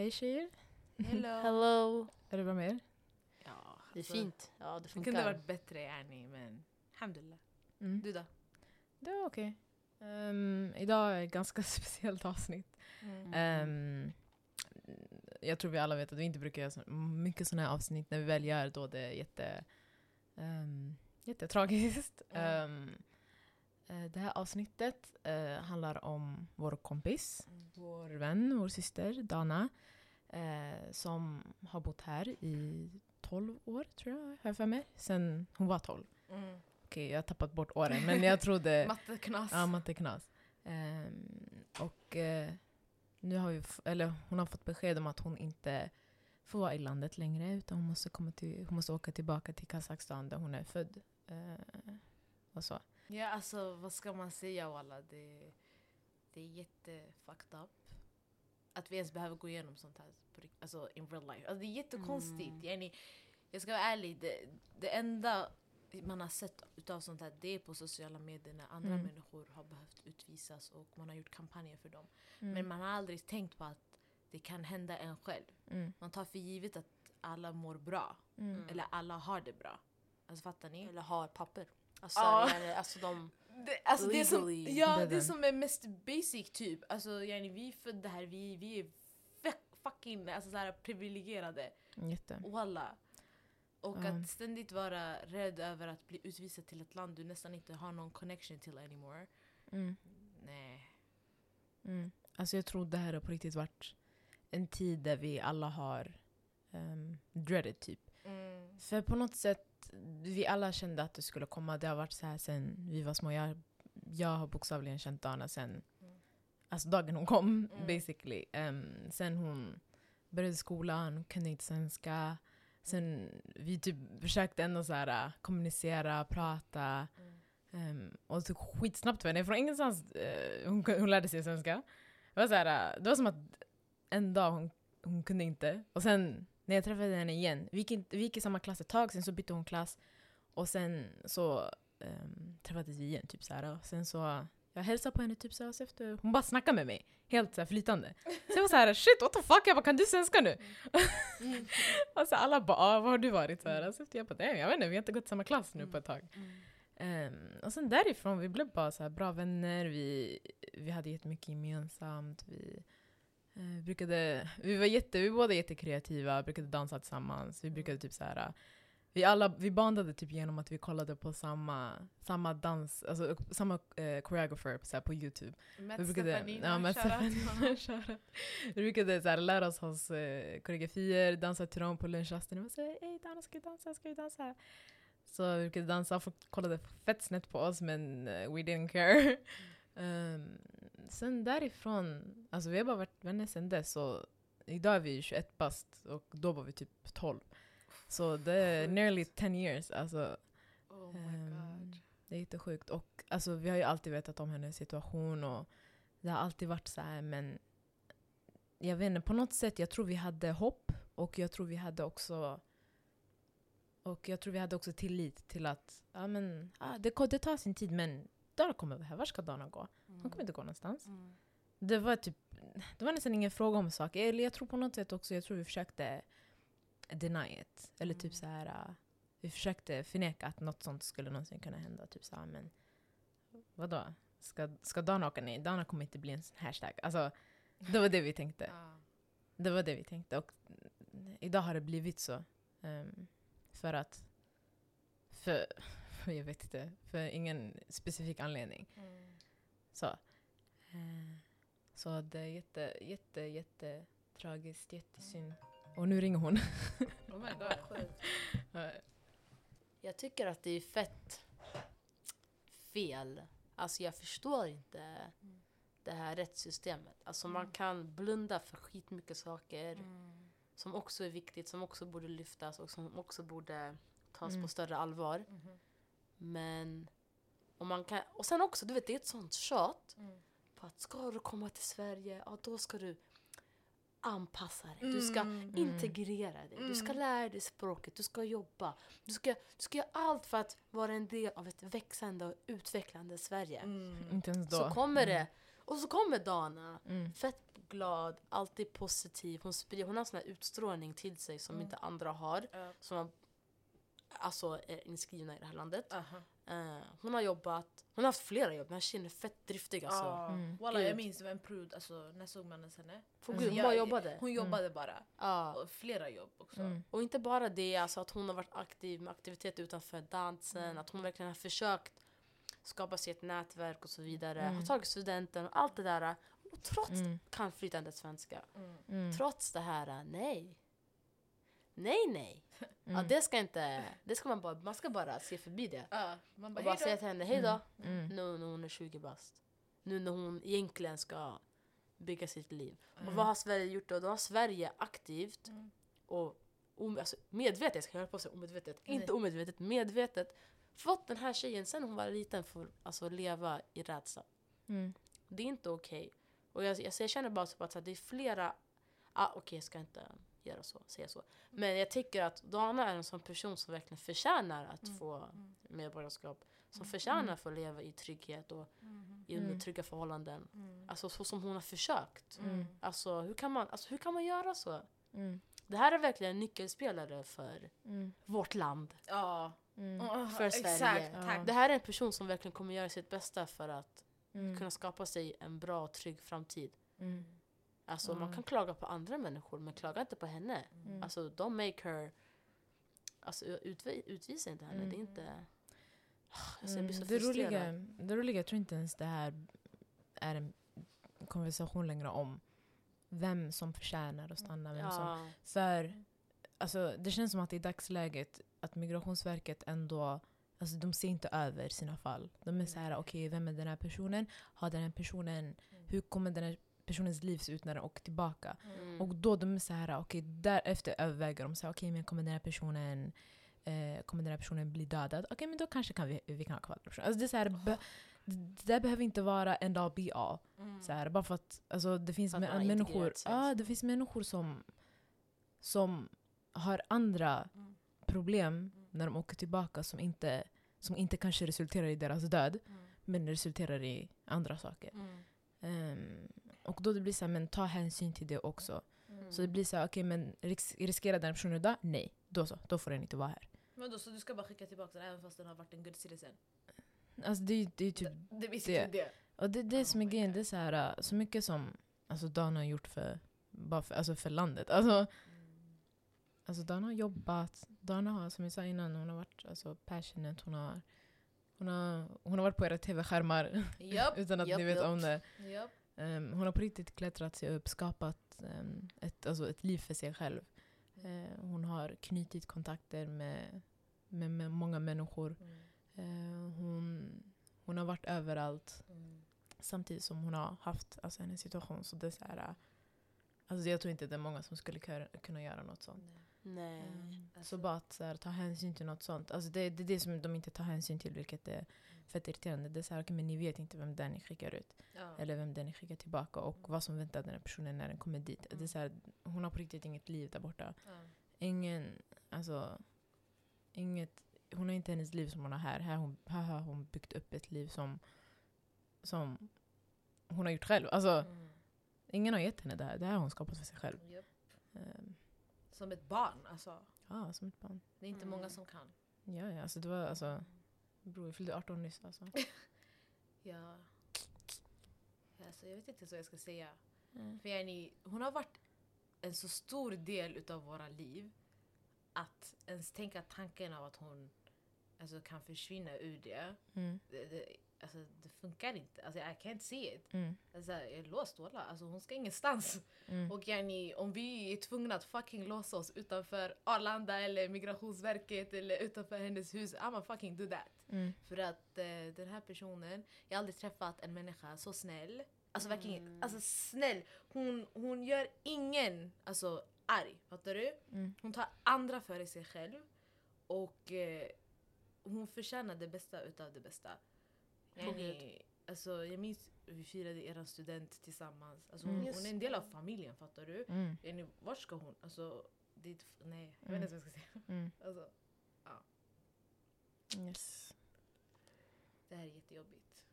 Hej tjejer. Hello. Hello. Är det bra med er? Ja, Det är alltså, fint. Ja, det Det funkar. kunde varit bättre yani, men alhamdulillah. Mm. Du då? Det var okej. Ehm, idag är ett ganska speciellt avsnitt. Mm. Ehm, jag tror vi alla vet att vi inte brukar göra så mycket sådana här avsnitt. När vi väl gör då det är jätte, um, jättetragiskt. Mm. Eh, det här avsnittet eh, handlar om vår kompis, Mm. vår vän, vår syster Dana. eh, som har bott här i 12 år, tror jag, har jag för mig. Sen hon var 12. Mm. Okej, jag har tappat bort åren, men jag trodde... Matteknas. Ja, matteknas. Ehm, och eh, nu har vi, eller hon har fått besked om att hon inte får vara i landet längre utan hon måste, komma till, hon måste åka tillbaka till Kazakstan där hon är född. Eh, och så. Ja, alltså vad ska man säga walla? Det, det är jätte fucked up. Att vi ens behöver gå igenom sånt här på, alltså, in real life. Alltså, det är jättekonstigt. Mm. Yani, jag ska vara ärlig, det, det enda man har sett utav sånt här det är på sociala medier när andra Mm. människor har behövt utvisas och man har gjort kampanjer för dem. Mm. Men man har aldrig tänkt på att det kan hända en själv. Mm. Man tar för givet att alla mår bra. Mm. Eller alla har det bra. Alltså fattar ni? Eller har papper. Alltså, Ja. alltså de... Det, alltså det, som, ja, Det som är mest basic typ. Alltså yani, vi är födda här, vi, vi är fucking alltså, så här, privilegierade. Jätte. Walla. Och Ja. att ständigt vara rädd över att bli utvisad till ett land du nästan inte har någon connection till anymore. Mm. Nej. Mm. Alltså jag tror det här har på riktigt varit en tid där vi alla har um, dreaded typ. För på något sätt, vi alla kände att det skulle komma. Det har varit så här sen vi var små. Jag, jag har bokstavligen känt Dana sen Mm. alltså dagen hon kom, Mm. basically. Em, sen hon började skolan, hon kunde inte svenska. Sen vi typ försökte ändå så här, äh, kommunicera, prata. Um, och så skitsnabbt för henne. Från ingenstans eh, hon, hon lärde sig svenska. Det var, så här, äh, det var som att en dag hon, hon kunde inte. Och sen när jag träffade henne igen, vi gick, vi gick i samma klass ett tag, sen så bytte hon klass. Och sen så um, träffades vi igen. Typ så här, och sen så jag hälsade på henne typ så här, efter, hon bara snackade med mig. Helt så här, flytande. Så jag var så här, shit what the fuck, jag bara, kan du svenska nu? Mm. och så alla bara, ah, var har du varit? Så här, så efter jag bara, "Nej, jag vet inte, vi har inte gått i samma klass nu på ett tag. Ehm, och sen därifrån, vi blev bara så här bra vänner, vi, vi hade jättemycket gemensamt. Vi, eh, brukade, vi var jätte, vi var båda jättekreativa, brukade dansa tillsammans. Vi brukade typ så här, vi alla vi bandade typ genom att vi kollade på samma, samma dans, alltså samma eh, choreographer så här, på youtube. Matt Vi brukade, Stefanina, ja, Matt. Stefanina, vi brukade så här, lära oss hans eh, koreografier, dansa till dem på lunchrasten. Och så hej Dana, ska vi dansa? Ska vi dansa? Så vi brukade dansa, folk kollade fett snett på oss men eh, we didn't care. Ehm, sen därifrån, alltså vi har bara varit vänner sen dess. Så idag är vi 21 bast och då var vi typ 12. Så det är nearly 10 years. Alltså, Oh my Ehm, god. det är jättesjukt. Och alltså, vi har ju alltid vetat om hennes situation och det har alltid varit så här men jag vet inte, på något sätt jag tror vi hade hopp och jag tror vi hade också och jag tror vi hade också tillit till att ja, men, ja, det, det tar sin tid men Dana kommer vara här. Var ska Dana gå? Hon kommer inte gå någonstans. Mm. Det var typ det var nästan ingen fråga om saker. Eller jag tror på något sätt också, jag tror vi försökte deny it. Eller typ Mm. så här uh, vi försökte förneka att något sånt skulle någonsin kunna hända. Typ så här, men vadå? Ska, ska Dana åka ner? Dana kommer inte bli en hashtag. Alltså, det var det vi tänkte. Det var det vi tänkte. Och mm, idag har det blivit så. Ehm, för att... För, jag vet inte. För ingen specifik anledning. Mm. Så. Eh, så det är jätte, jätte, jätte tragiskt, jättesynd. Och nu ringer hon. Oh my god. Jag tycker att det är fett fel. Alltså jag förstår inte Mm. det här rättssystemet. Alltså man kan blunda för skitmycket saker Mm. som också är viktigt, som också borde lyftas och som också borde tas Mm. på större allvar. Mhm. Men och man kan, och sen också, du vet det är ett sånt tjat Mm. på att ska du komma till Sverige, ja då ska du anpassa dig. Du ska Mm. integrera dig. Du ska Mm. lära dig språket, du ska jobba. Du ska, du ska göra allt för att vara en del av ett växande och utvecklande Sverige. Mm. Inte ens då. Så kommer det, och så kommer Dana, Mm. fett glad, alltid positiv. Hon, sprider, hon har en sån här utstrålning till sig som Mm. inte andra har. Som har, alltså är inskrivna i det här landet. Aha. Eh, hon har jobbat, hon har haft flera jobb. Den här tjejen är fett driftig alltså. Ja. Mm. Walla, jag minns en prud, alltså, när såg man ens henne? För Mm. gud, hon bara jobbade. Hon jobbade bara. Ja. Och flera jobb också. Mm. Och inte bara det, alltså att hon har varit aktiv med aktivitet utanför dansen, Mm. att hon verkligen har försökt skapa sig ett nätverk och så vidare. Mm. Har tagit studenten och allt det där. Och trots Mm. kan flytande svenska. Mm. Mm. Trots det här, nej. Nej, nej. Ja, Mm. det ska inte, det ska man bara, man ska bara se förbi det. Ja, man bara, Och bara säga till henne, hej då. Mm. Nu när hon är 20 bast. Nu när hon egentligen ska bygga sitt liv. Och Mm. vad har Sverige gjort då? Då har Sverige aktivt Mm. och om, alltså, medvetet, jag ska höra på sig omedvetet, Nej. inte omedvetet, medvetet fått den här tjejen sen hon var liten för alltså, leva i rädsla. Mm. Det är inte okej. Och jag, jag, jag känner bara så att det är flera... Ah, okej, jag ska inte göra så, säga så. Men jag tycker att Dana är en sån person som verkligen förtjänar att Mm. få Mm. medborgarskap. Som Mm. förtjänar Mm. att få leva i trygghet och Mm. i under Mm. trygga förhållanden. Mm. Alltså så som hon har försökt. Mm. Alltså hur kan man, alltså, hur kan man göra så? Mm. Det här är verkligen en nyckelspelare för Mm. vårt land. Ja. För Sverige. Exakt, Ja. Det här är en person som verkligen kommer göra sitt bästa för att Mm. kunna skapa sig en bra och trygg framtid. Mm. Alltså man Mm. kan klaga på andra människor men klaga inte på henne. Mm. Alltså don't make her... Alltså utvi- utvisa inte henne. Mm. Det är inte... Alltså, jag blir så Mm, det, frustrerad. roliga, det roliga, jag tror inte ens det här är en konversation längre om vem som förtjänar att stanna. Vem som, Ja. för alltså, det känns som att i dagsläget att Migrationsverket ändå Alltså de ser inte över sina fall. De är så här, okej vem är den här personen? Har den här personen, hur kommer den här personens liv se ut när den åker tillbaka? Mm. Och då de är så här, okej därefter överväger de okej men kommer den här personen eh, kommer den här personen bli dödad? Okej men då kanske kan vi, vi kan ha kvar den personen. Alltså det är så här, be, det där behöver inte vara en dag be all. Mm. Så här, bara för att alltså, det finns att har människor, ja, det finns människor som, som har andra Mm. problem när de åker tillbaka som inte, som inte kanske resulterar i deras död Mm. men resulterar i andra saker. Mm. Ehm, och då det blir så här, men ta hänsyn till det också. Mm. Så det blir så här, okej men ris- riskerar den personen dö? Nej. Då så, då får den inte vara här. Men då, så du ska bara skicka tillbaka den även fast den har varit en good citizen? Alltså det, det är typ, Det, det inte det. och det, det är Oh som är my grejen, det är så här, äh, så mycket som alltså Dana har gjort för, bara för, alltså för landet. Alltså, Alltså Dana har jobbat, Dana har som jag sa innan, hon har varit alltså, passionate, hon har, hon har, hon har varit på era tv-skärmar Japp, utan att japp, ni vet japp. om det. japp. Ehm, hon har på riktigt klättrat sig upp, skapat ehm, ett, alltså ett liv för sig själv. Eh, hon har knutit kontakter med, med, med många människor. Mm. Eh, hon, hon har varit överallt Mm. samtidigt som hon har haft alltså, en situation. Så det är så här, alltså, jag tror inte det är många som skulle kunna, göra något sånt. Nej. Nej. Mm. Alltså- Så bara att så här, ta hänsyn till något sånt. Alltså det, det är det som de inte tar hänsyn till, vilket är fett irriterande. Det är så här, okay, men ni vet inte vem det är ni skickar ut. Ja. Eller vem det är ni skickar tillbaka och vad som väntar den här personen när den kommer dit. Det är så här, hon har på riktigt inget liv där borta. Ingen, alltså, inget, hon har inte hennes liv som hon har här. Här, hon, här har hon byggt upp ett liv som, som hon har gjort själv. Alltså, Mm. Ingen har gett henne det här. Det här har hon skapat för sig själv. Um, Som ett barn alltså. ja, som ett barn. Det är inte Mm. många som kan. Ja, ja, alltså det var alltså, bror jag fyllde 18 nyss alltså. Ja. Alltså, jag vet inte så jag ska säga. Mm. För yani, hon har varit en så stor del utav våra liv att ens tänka tanken av att hon alltså, kan försvinna ur det, Mm. det, det, alltså, det funkar inte. Alltså, I can't see it. Mm. Alltså, jag är låst walla. Alltså, hon ska ingenstans. Mm. Och yani, om vi är tvungna att fucking låsa oss utanför Arlanda eller Migrationsverket eller utanför hennes hus, I'ma fucking do that. Mm. För att eh, den här personen, jag har aldrig träffat en människa så snäll. Alltså verkligen, Mm. alltså snäll. Hon, hon gör ingen alltså, arg, fattar du? Mm. Hon tar andra före sig själv. Och eh, hon förtjänar det bästa utav det bästa. Yani, alltså, jag minns vi firade er student tillsammans. Alltså, Mm. hon, Just hon är en del av familjen, fattar du? Mm. Yani, vart ska hon? Alltså, dit, nej, jag Mm. vet inte ens vad jag ska säga. Mm. Alltså, Yes. det här är jättejobbigt.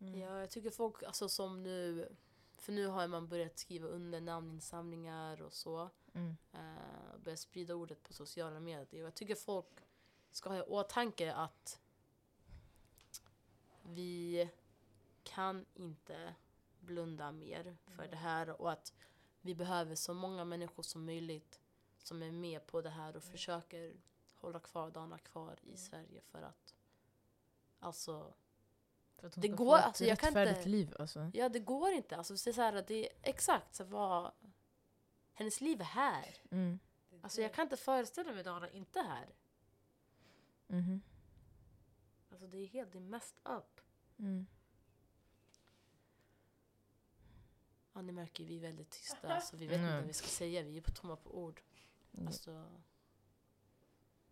Mm. Ja, jag tycker folk alltså, som nu För nu har man börjat skriva under namninsamlingar och så. Mm. Och börjat sprida ordet på sociala medier. Jag tycker folk ska ha i åtanke att vi kan inte blunda mer för det här och att vi behöver så många människor som möjligt som är med på det här och försöker hålla kvar Dana kvar i Sverige för att alltså För att Det går- alltså, jag kan inte- liv. Alltså. Ja, det går inte. Alltså, det är så här, det är exakt så vad... Hennes liv är här. Mm. Alltså, jag kan inte föreställa mig Dana inte här. Mhm. Alltså, det är helt, det är mest up. Mm. Ja, ni märker ju, vi är väldigt tysta. Alltså, vi vet inte Mm. vad vi ska säga. Vi är på tomma på ord. Mm. Alltså,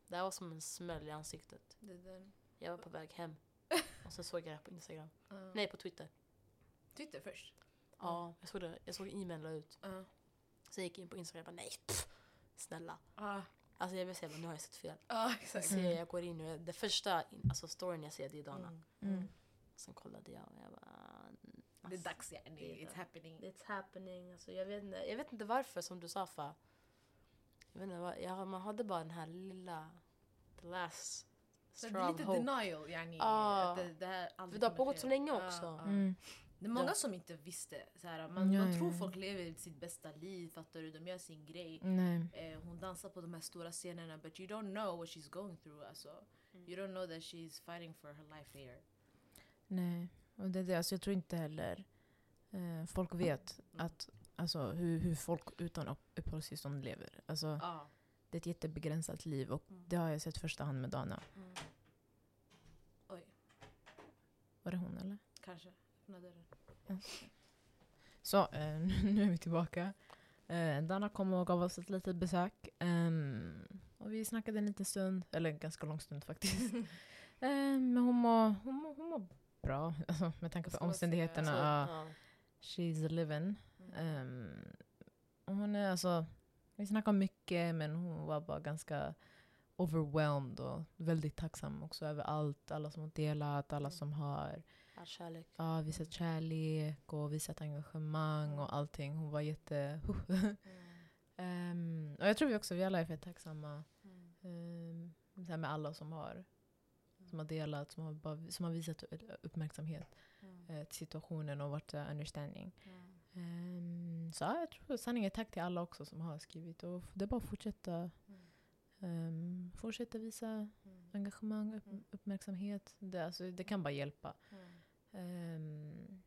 det här var som en smäll i ansiktet. Det är den. Jag var på väg hem. Och sen såg jag det här på Instagram. Uh, Nej, på Twitter. Twitter först. Ja, jag såg det. Jag såg e-mail ut. Uh. Sen gick jag in på Instagram och bara nej, pff, snälla. Ah, Alltså jag vill säga, nu har jag sett fel. ah, Jag, exakt. ser, jag går in och det första alltså storyn jag ser det är Dana. Mm. Mm. Sen kollade jag och jag bara... mm, Det är alltså, dags yani. det är It's happening. It's happening. Alltså, jag, vet inte, jag vet inte varför som du sa Fa. Jag vet inte, vad- jag, man hade bara den här lilla... The last Så det är lite hope. denial yani. Ah. Att det, det här För det har pågått så länge Ah, också. ah. Mm. Det är många Ja. som inte visste. Så här, man, Ja, man tror ja. folk lever sitt bästa liv, fattar du? De gör sin grej. Nej. Eh, hon dansar på de här stora scenerna but you don't know what she's going through. Alltså. Mm. You don't know that she's fighting for her life here. Nej. Och det är det. Alltså, jag tror inte heller eh, folk vet att, alltså, hur, hur folk utan upp- uppehållstillstånd lever. Alltså, Ah. det är ett jättebegränsat liv och Mm. det har jag sett första hand med Dana. Oj, Var det hon eller? kanske. Öppna dörren. Så, eh, nu är vi tillbaka. Eh, Dana kom och gav oss ett litet besök. Ehm, och vi snackade en liten stund, eller en ganska lång stund faktiskt. Ehm, men hon mår, hon mår, hon mår bra, alltså, med tanke på omständigheterna. Ja. she's living. Mm. Ehm, och hon är alltså, vi snackade mycket men hon var bara ganska overwhelmed och väldigt tacksam också över allt. Alla som har delat, alla Mm. som har All kärlek. ja, visat kärlek och visat engagemang och allting. Hon var jätte... Mm. Ehm, och jag tror vi också vi alla är fett tacksamma Mm. um, med alla som har, som har delat, som har, bara, som har visat uppmärksamhet Mm. eh, till situationen och varit uh, understanding. Mm. Ehm, så ja, jag tror sanningen tack till alla också som har skrivit. Och det är bara att fortsätta, um, fortsätta visa Mm. engagemang, upp, Mm. uppmärksamhet. Det, alltså, det kan bara hjälpa. Mm. Ehm,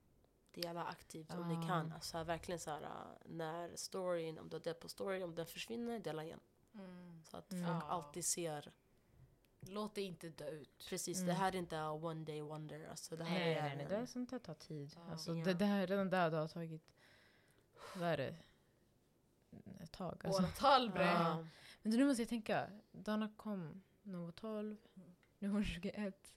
Dela aktivt om Ja. ni kan. Alltså, verkligen så här, äh, när storyn, om du har delat på story, om den försvinner, dela igen. Mm. Så att Mm. folk Ja. alltid ser. Låt det inte dö ut. Precis, Mm. det här är inte a one day wonder. Alltså, det här nej, är nej, nej, det är sånt här tar tid. Ja. Alltså, det, det här, redan där det har tagit, vad är det? Ett tag. Alltså. Åratal bre. Ja. Men nu måste jag tänka, Dana kom när hon var 12, Mm. nu är hon 21.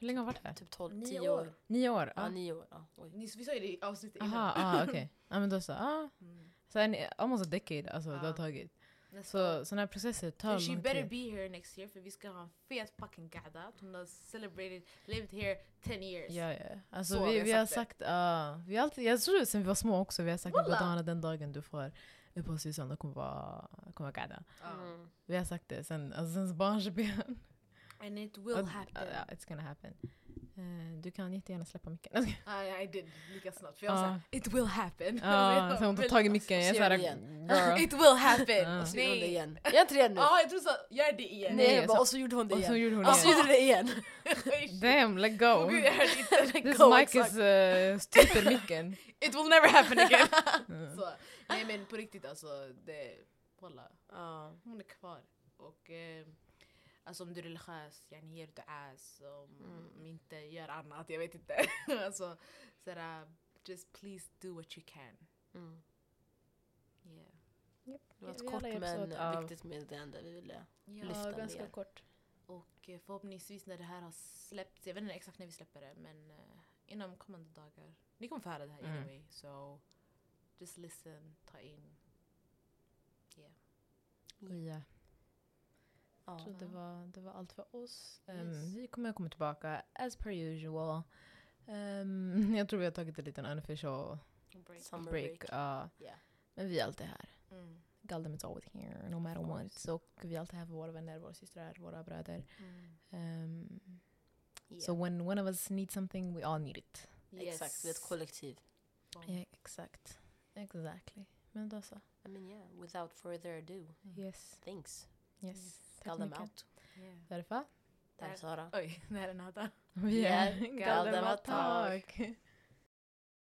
Hur länge har hon varit här? Typ 12, Nio 10 år. år. Nio år? Ja, Ja. 9 år. Ja, oj. Ni, vi sa ju det i avsnittet Aha, ah, okej. Ja men då så. Ah. Mm. Så en, almost a decade alltså, det har tagit. Nästa Så sådana här processer tar And she lång better tid. be here next year för vi ska ha en fet fucking gada. Hon har celebrated, lived here 10 years. Ja, ja. Alltså, Så, vi, vi vi har har sagt sagt, ja vi har alltid, jag tror sen vi var små också, vi har sagt att den dagen du får uppehållstillstånd, då kommer vara, kommer vara gada. Mm. Vi har sagt det sen, alltså, sen barnsben. And it will Ja, happen. Ja, it's gonna happen. Eh, du kan jättegärna släppa micken. Ah, ja, I did lika snabbt. För jag var Ja. såhär, it will happen. Ja, så hon tar tag i micken, jag girl. It will happen! Och så gjorde hon det igen. Gör inte det nu. Ja, jag tror så. Gör det igen. Nej, Nej, jag bara, så- och så gjorde hon det Och så igen. gjorde hon Och så gjorde det igen. Damn, let go! Åh gud, jag hörde inte. Let This go, mic is uh, stryper micken. It will never happen again. Så, nej men på riktigt alltså, det, Ja. hon är kvar. Och eh, alltså om du är religiös, yani ger du ass. Om Mm. inte gör annat, jag vet inte. alltså, sådär, just please do what you can. Mm. Yeah. Det var ett alla kort men av- viktigt meddelande vi ville Ja, lyfta ganska mer. kort. Och eh, förhoppningsvis när det här har släppts, jag vet inte exakt när vi släpper det, men eh, inom kommande dagar. Ni kommer få höra det här Mm. anyway, so just listen, ta in. Yeah. Ja. Ja. Så det var, det var allt för oss. Um, Yes. Vi kommer komma tillbaka as per usual. Um, jag tror vi har tagit en liten unofficial Break. Summer break. break. ja. Yeah. Men vi är alltid här. Mm. Galdem is always here, no matter what. Så vi är alltid här för våra vänner, våra systrar, våra bröder. Mm. Um, Yeah. So when one of us needs something, we all need it. Exakt, vi är ett kollektiv. Bom. Ja, exakt. Exactly. Men då så. I mean yeah, without further ado. Yes. Thanks. Yes. Tack Galdem mycket. out. Yeah. Därför. Där är Sara. Oj, det här är Nata. Vi är Galdem Galdem Talk. Talk.